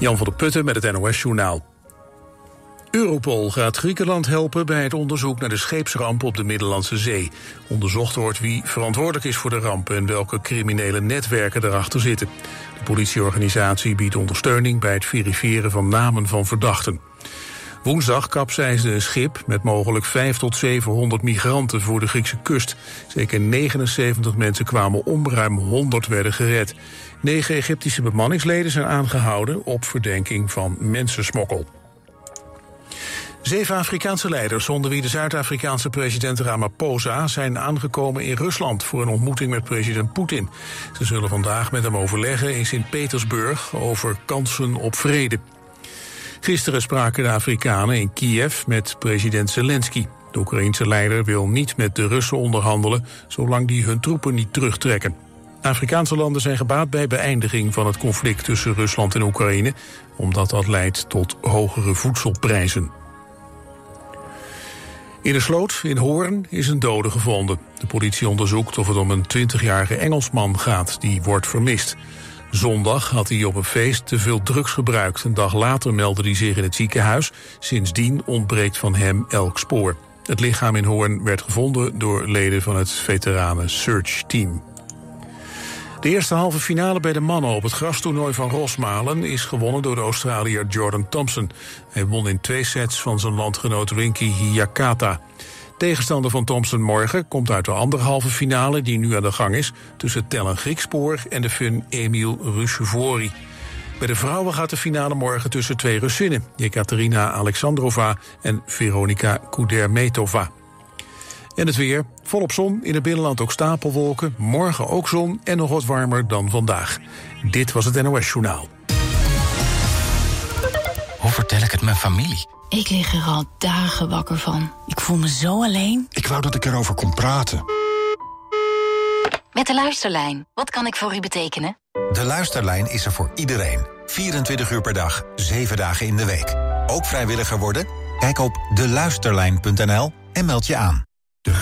Jan van der Putten met het NOS-journaal. Europol gaat Griekenland helpen bij het onderzoek naar de scheepsramp op de Middellandse Zee. Onderzocht wordt wie verantwoordelijk is voor de ramp en welke criminele netwerken erachter zitten. De politieorganisatie biedt ondersteuning bij het verifiëren van namen van verdachten. Woensdag kapseisde een schip met mogelijk 5 tot 700 migranten voor de Griekse kust. Zeker 79 mensen kwamen om, ruim 100 werden gered. Negen Egyptische bemanningsleden zijn aangehouden op verdenking van mensensmokkel. Zeven Afrikaanse leiders, onder wie de Zuid-Afrikaanse president Ramaphosa, zijn aangekomen in Rusland voor een ontmoeting met president Poetin. Ze zullen vandaag met hem overleggen in Sint-Petersburg over kansen op vrede. Gisteren spraken de Afrikanen in Kiev met president Zelensky. De Oekraïense leider wil niet met de Russen onderhandelen, zolang die hun troepen niet terugtrekken. Afrikaanse landen zijn gebaat bij beëindiging van het conflict tussen Rusland en Oekraïne, omdat dat leidt tot hogere voedselprijzen. In de sloot in Hoorn is een dode gevonden. De politie onderzoekt of het om een 20-jarige Engelsman gaat die wordt vermist. Zondag had hij op een feest te veel drugs gebruikt. Een dag later meldde hij zich in het ziekenhuis. Sindsdien ontbreekt van hem elk spoor. Het lichaam in Hoorn werd gevonden door leden van het veteranen Search Team. De eerste halve finale bij de mannen op het grastoernooi van Rosmalen is gewonnen door de Australiër Jordan Thompson. Hij won in twee sets van zijn landgenoot Rinky Hiyakata. Tegenstander van Thompson morgen komt uit de andere halve finale die nu aan de gang is tussen Tellen Griekspoor en de Fun Emil Rushevori. Bij de vrouwen gaat de finale morgen tussen twee Russinnen, Jekaterina Alexandrova en Veronika Kudermetova. En het weer. Volop zon, in het binnenland ook stapelwolken. Morgen ook zon en nog wat warmer dan vandaag. Dit was het NOS Journaal. Hoe vertel ik het mijn familie? Ik lig er al dagen wakker van. Ik voel me zo alleen. Ik wou dat ik erover kon praten. Met de luisterlijn. Wat kan ik voor u betekenen? De luisterlijn is er voor iedereen. 24 uur per dag, 7 dagen in de week. Ook vrijwilliger worden? Kijk op deluisterlijn.nl en meld je aan.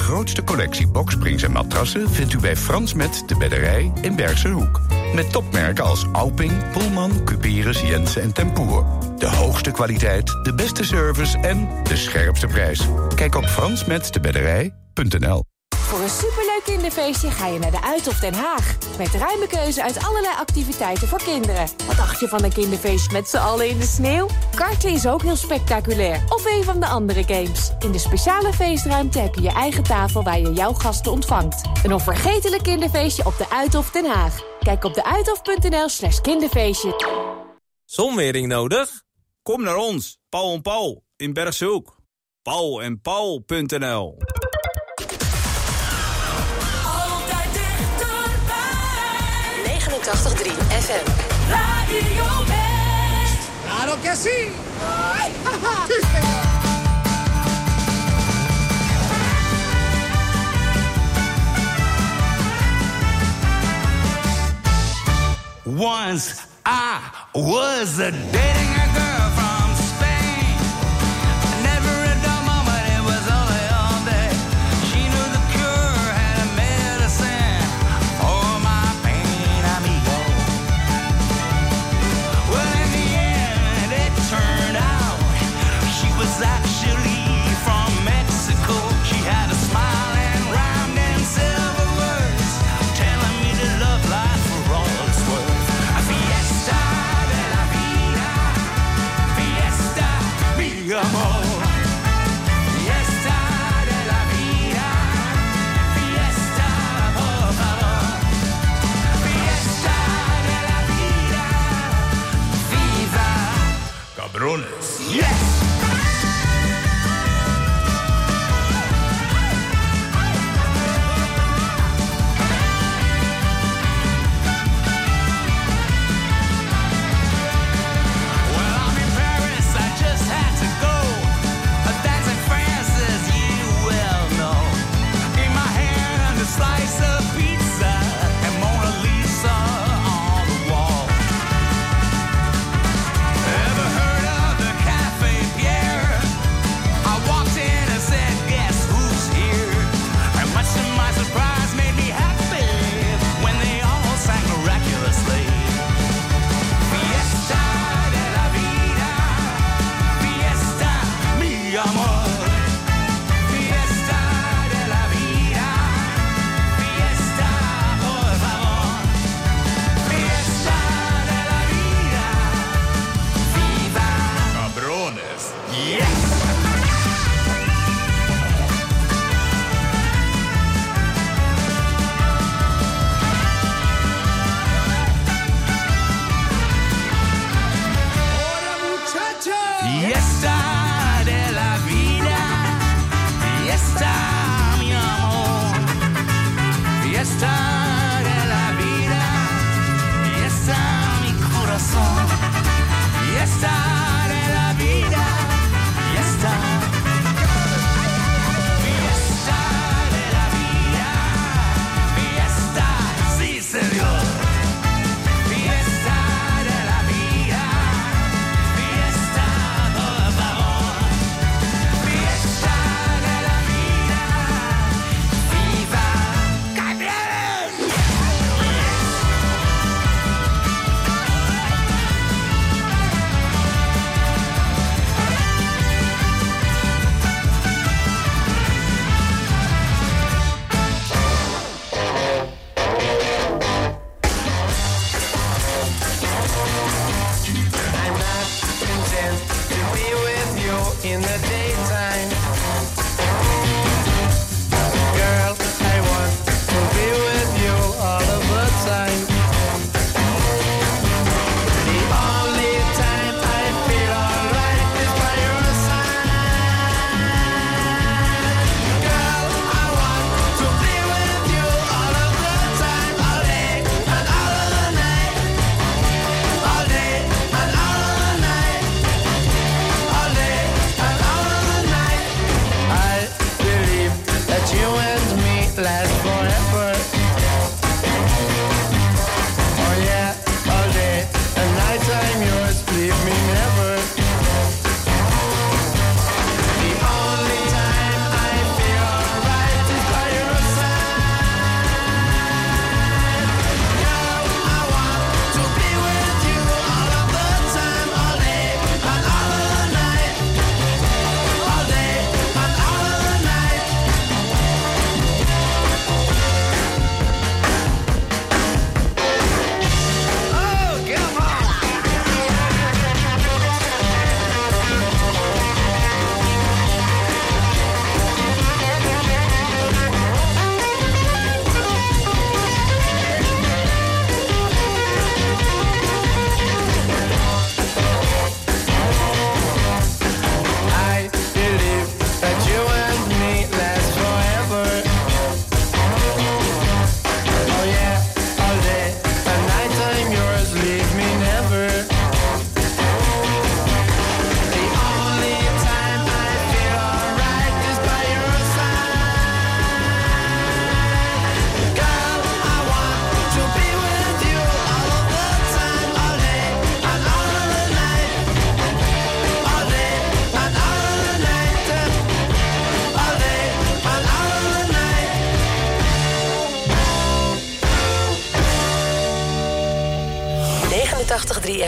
Grootste collectie boksprings en matrassen vindt u bij Frans Met de Bedderij in Bergse Hoek. Met topmerken als Alping, Pullman, Cuperus, Jensen en Tempoer. De hoogste kwaliteit, de beste service en de scherpste prijs. Kijk op fransmetdebedderij.nl Voor een superleuk kinderfeestje ga je naar de Uithof Den Haag. Met ruime keuze uit allerlei activiteiten voor kinderen. Wat dacht je van een kinderfeestje met z'n allen in de sneeuw? Karten is ook heel spectaculair. Of een van de andere games. In de speciale feestruimte heb je je eigen tafel waar je jouw gasten ontvangt. Een onvergetelijk kinderfeestje op de Uithof Den Haag. Kijk op deuithof.nl slash kinderfeestje. Zonwering nodig? Kom naar ons, Paul en Paul, in Bergshoek. Paul en Paul.nl 83 FM. Radio Best. ¡Claro que sí! Once I was dating a girl from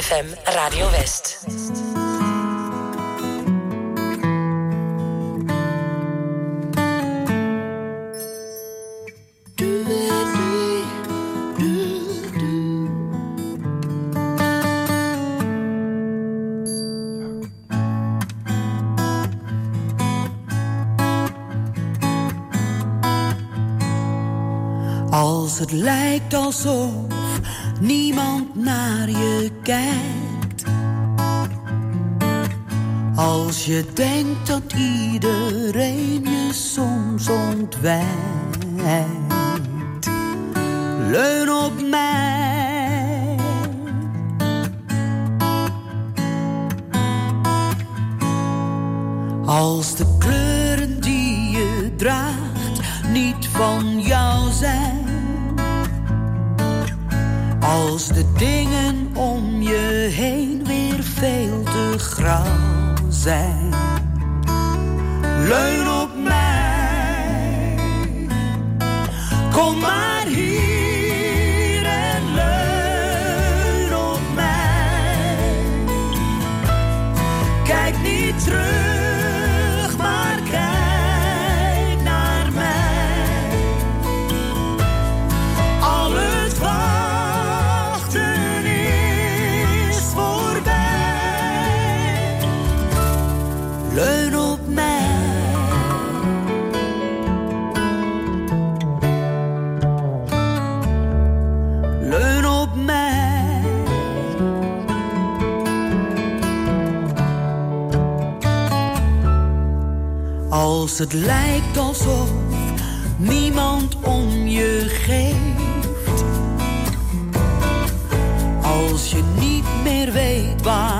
ZFM Radio West. Als het lijkt alsof niemand naar je als je denkt dat iedereen je soms ontwijkt. Leun op mij. Als de kleuren die je draagt niet van jou zijn. Als de dingen om je heen weer veel te grauw zijn. Leun op mij, kom maar. Als het lijkt alsof niemand om je geeft. Als je niet meer weet waar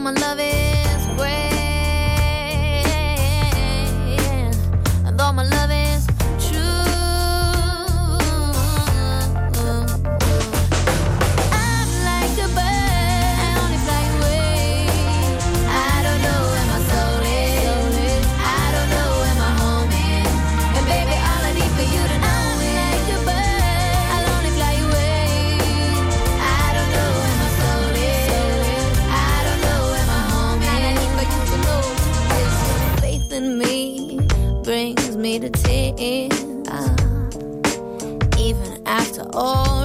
gonna love it. me to tears. Uh, even after all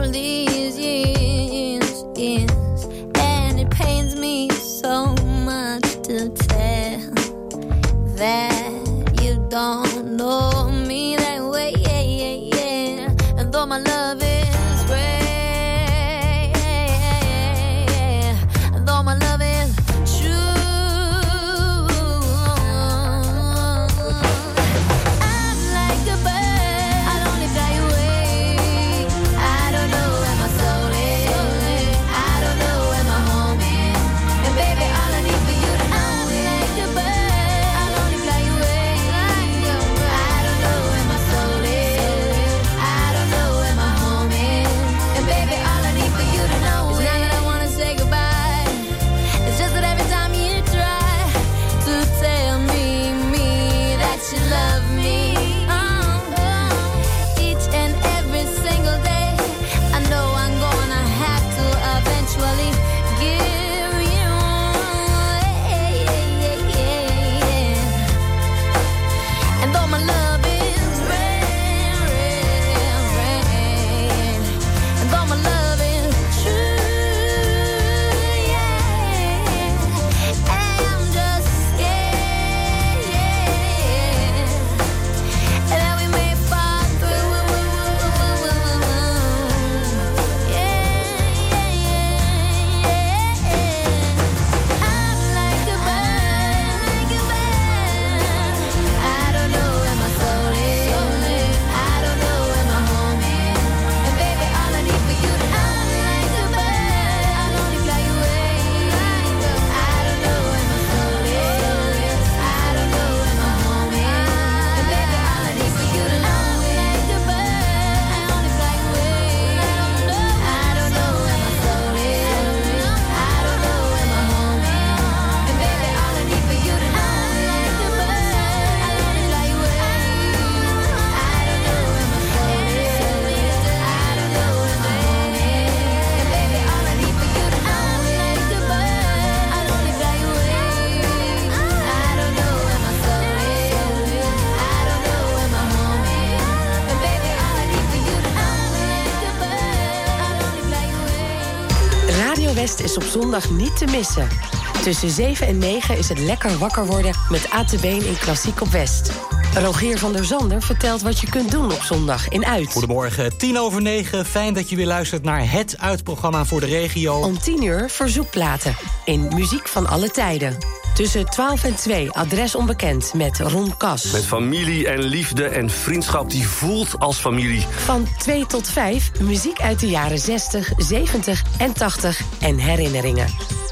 niet te missen. Tussen 7 en 9 is het lekker wakker worden met ATB in e Klassiek op West. Rogier van der Zander vertelt wat je kunt doen op zondag in Uit. Goedemorgen, 10 over 9. Fijn dat je weer luistert naar het Uitprogramma voor de regio. Om 10 uur verzoekplaten in Muziek van alle tijden. Tussen 12 en 2, adres onbekend, met Ron Kas. Met familie en liefde en vriendschap die voelt als familie. Van 2 tot 5, muziek uit de jaren 60, 70 en 80 en herinneringen.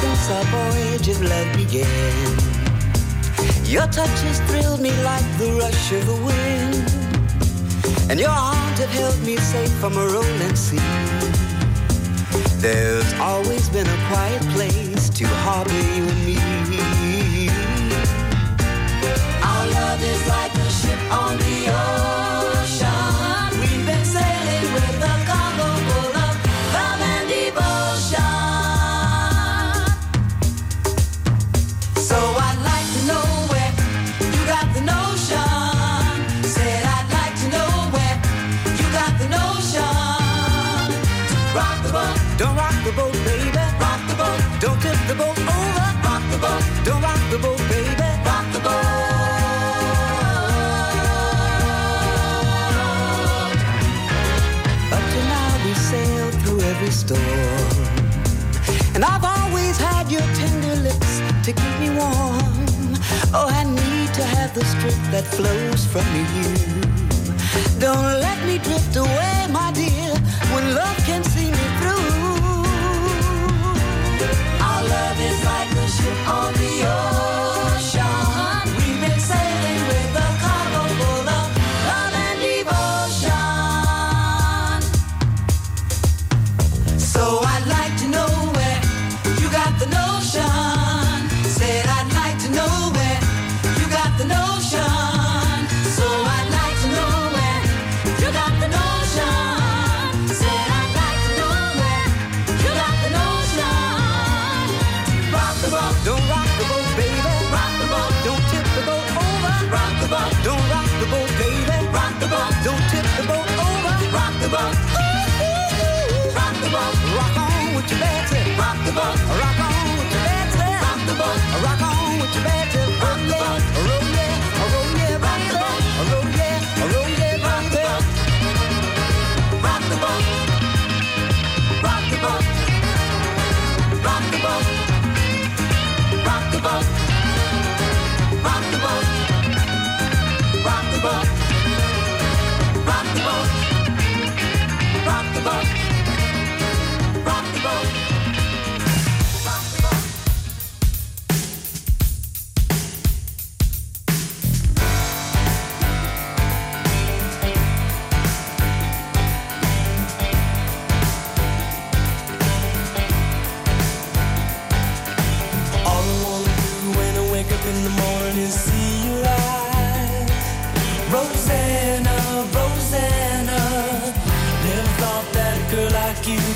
since our voyage of love began. Your touch has thrilled me like the rush of the wind, and your arms have held me safe from a rolling sea. There's always been a quiet place to harbor you and me. Our love is like a ship on the ocean every storm. And I've always had your tender lips to keep me warm. Oh, I need to have the strength that flows from you. Don't let me drift away, my dear.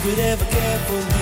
Would ever care for me.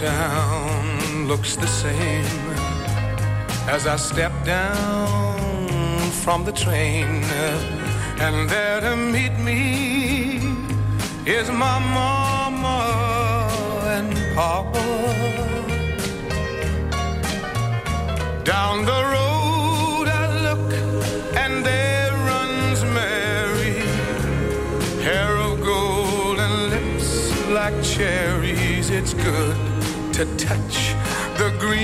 Hometown looks the same as I step down from the train. And there to meet me is my mama and papa. Down the road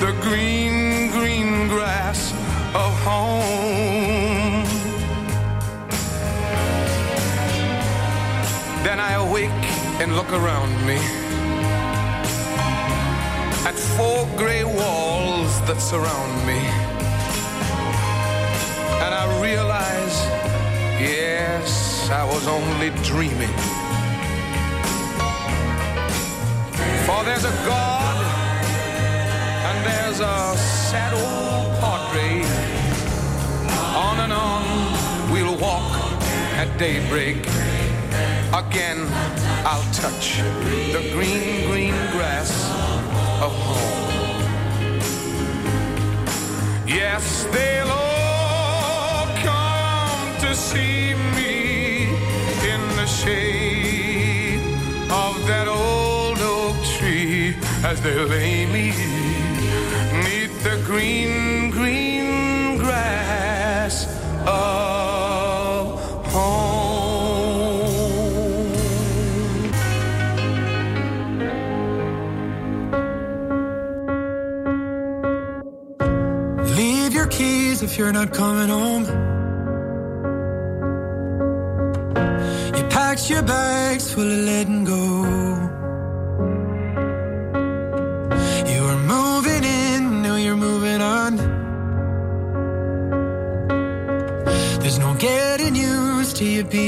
the green, green grass of home. Then I awake and look around me at four gray walls that surround me. And I realize, yes, I was only dreaming. For there's a God there's a sad old portrait. On and on we'll walk at daybreak. Again, I'll touch the green, green grass of home. Yes, they'll all come to see me in the shade of that old oak tree as they lay me green, green grass of home. Leave your keys if you're not coming home. You packed your bags full of letting to you being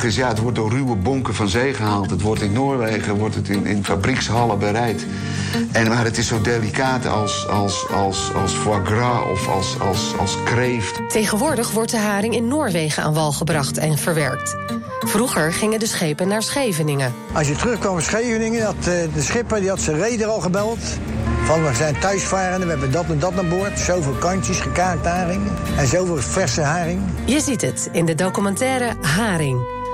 grappige is, ja, het wordt door ruwe bonken van zee gehaald. Het wordt in Noorwegen wordt het in, in fabriekshallen bereid. En, maar het is zo delicaat als, als, als, als foie gras of als, als, als kreeft. Tegenwoordig wordt de haring in Noorwegen aan wal gebracht en verwerkt. Vroeger gingen de schepen naar Scheveningen. Als je terugkwam in Scheveningen, had eh, de schipper die had zijn reder al gebeld. Van we zijn thuisvarenden, we hebben dat en dat aan boord. Zoveel kantjes, gekaakt haring. En zoveel verse haring. Je ziet het in de documentaire Haring.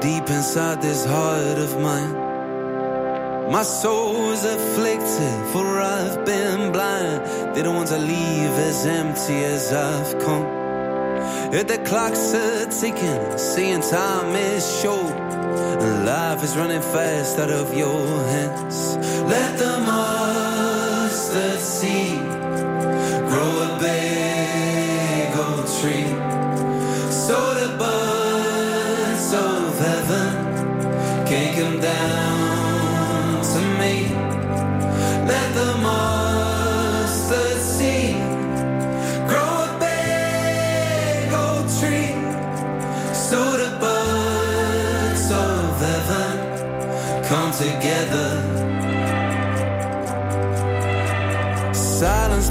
Deep inside this heart of mine. My soul is afflicted, for I've been blind. Didn't want to leave as empty as I've come. If the clocks are ticking, seeing time is short, and life is running fast out of your hands. Let the mustard seed grow a big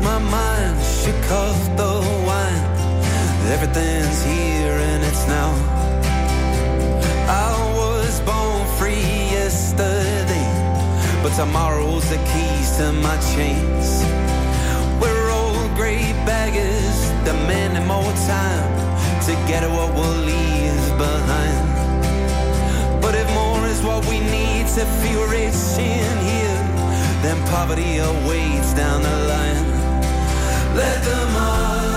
My mind, shook off the wine. Everything's here and it's now. I was born free yesterday, but tomorrow's the keys to my chains. We're old great baggers, demanding more time to get what we'll leave behind. But if more is what we need to feel rich in here, then poverty awaits down the line. Let them all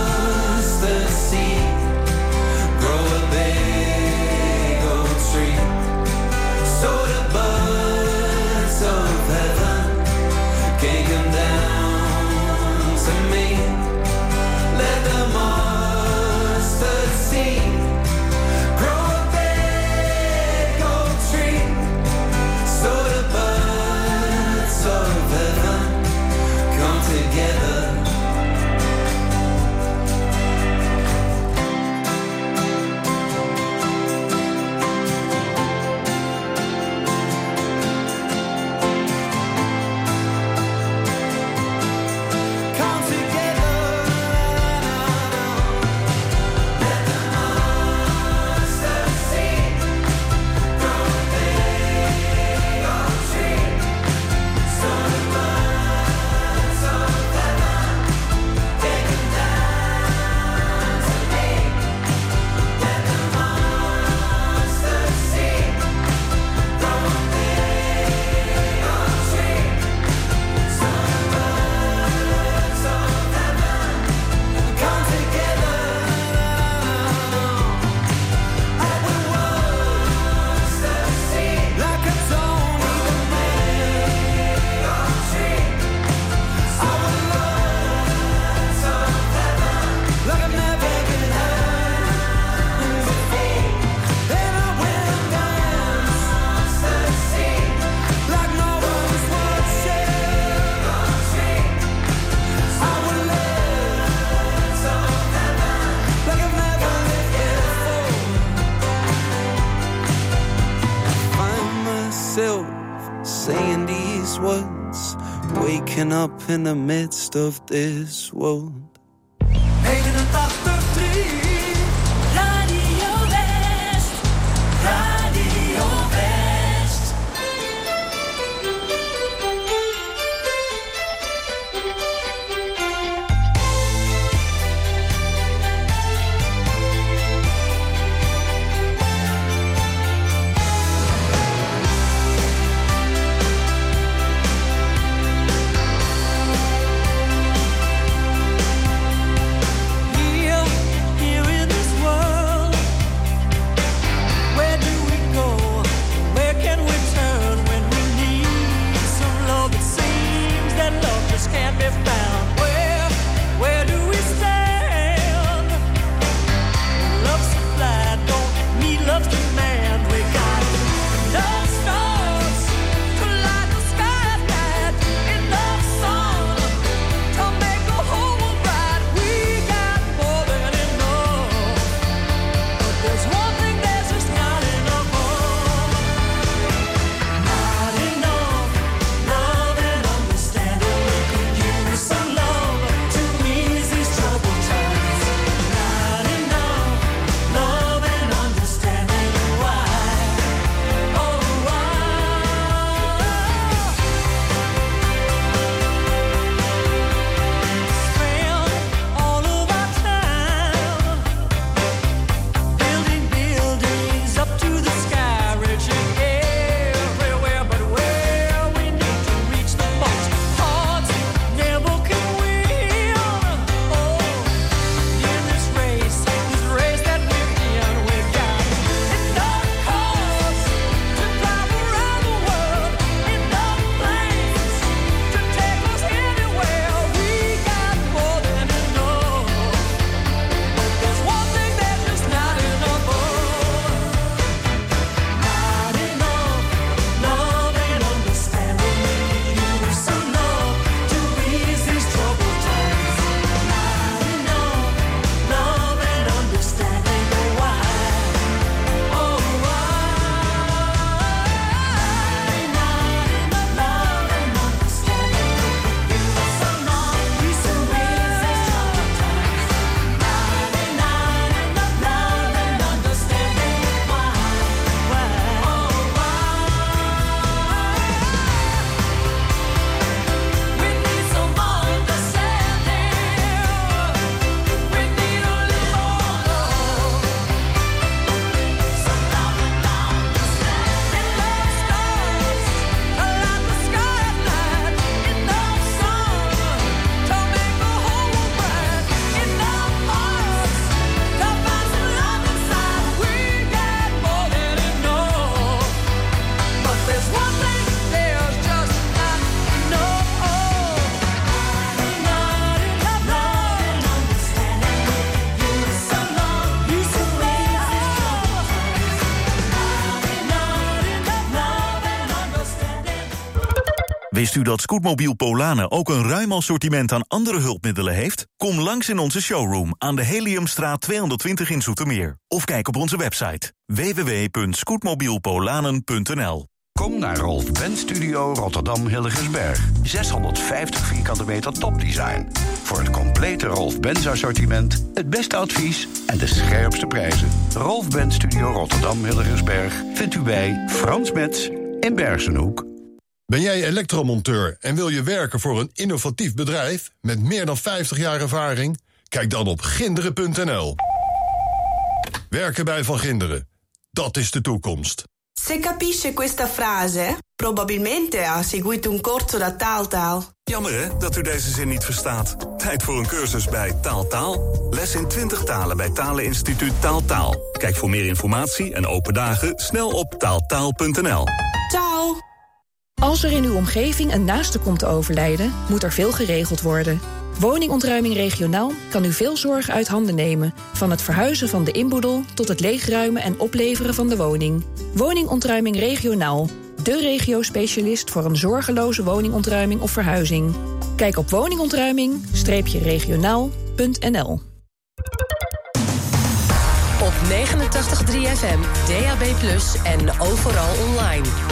waking up in the midst of this world. Wist u dat Scootmobiel Polanen ook een ruim assortiment aan andere hulpmiddelen heeft? Kom langs in onze showroom aan de Heliumstraat 220 in Zoetermeer. Of kijk op onze website www.scootmobielpolanen.nl Kom naar Rolf Benz Studio Rotterdam Hilligensberg. 650 vierkante meter topdesign. Voor het complete Rolf Benz assortiment, het beste advies en de scherpste prijzen. Rolf Benz Studio Rotterdam Hilligensberg vindt u bij Frans Metz in Bergenhoek. Ben jij elektromonteur en wil je werken voor een innovatief bedrijf met meer dan 50 jaar ervaring? Kijk dan op ginderen.nl. Werken bij Van Ginderen, dat is de toekomst. Se capisce questa frase, probabilmente ha seguito un corso da taaltaal. Jammer hè, dat u deze zin niet verstaat. Tijd voor een cursus bij Taaltaal. Les in 20 talen bij Taleninstituut Taaltaal. Kijk voor meer informatie en open dagen snel op taaltaal.nl. Ciao! Als er in uw omgeving een naaste komt te overlijden, moet er veel geregeld worden. Woningontruiming regionaal kan u veel zorg uit handen nemen. Van het verhuizen van de inboedel tot het leegruimen en opleveren van de woning. Woningontruiming regionaal. De regio-specialist voor een zorgeloze woningontruiming of verhuizing. Kijk op woningontruiming-regionaal.nl Op 89.3 FM, DAB+, en overal online.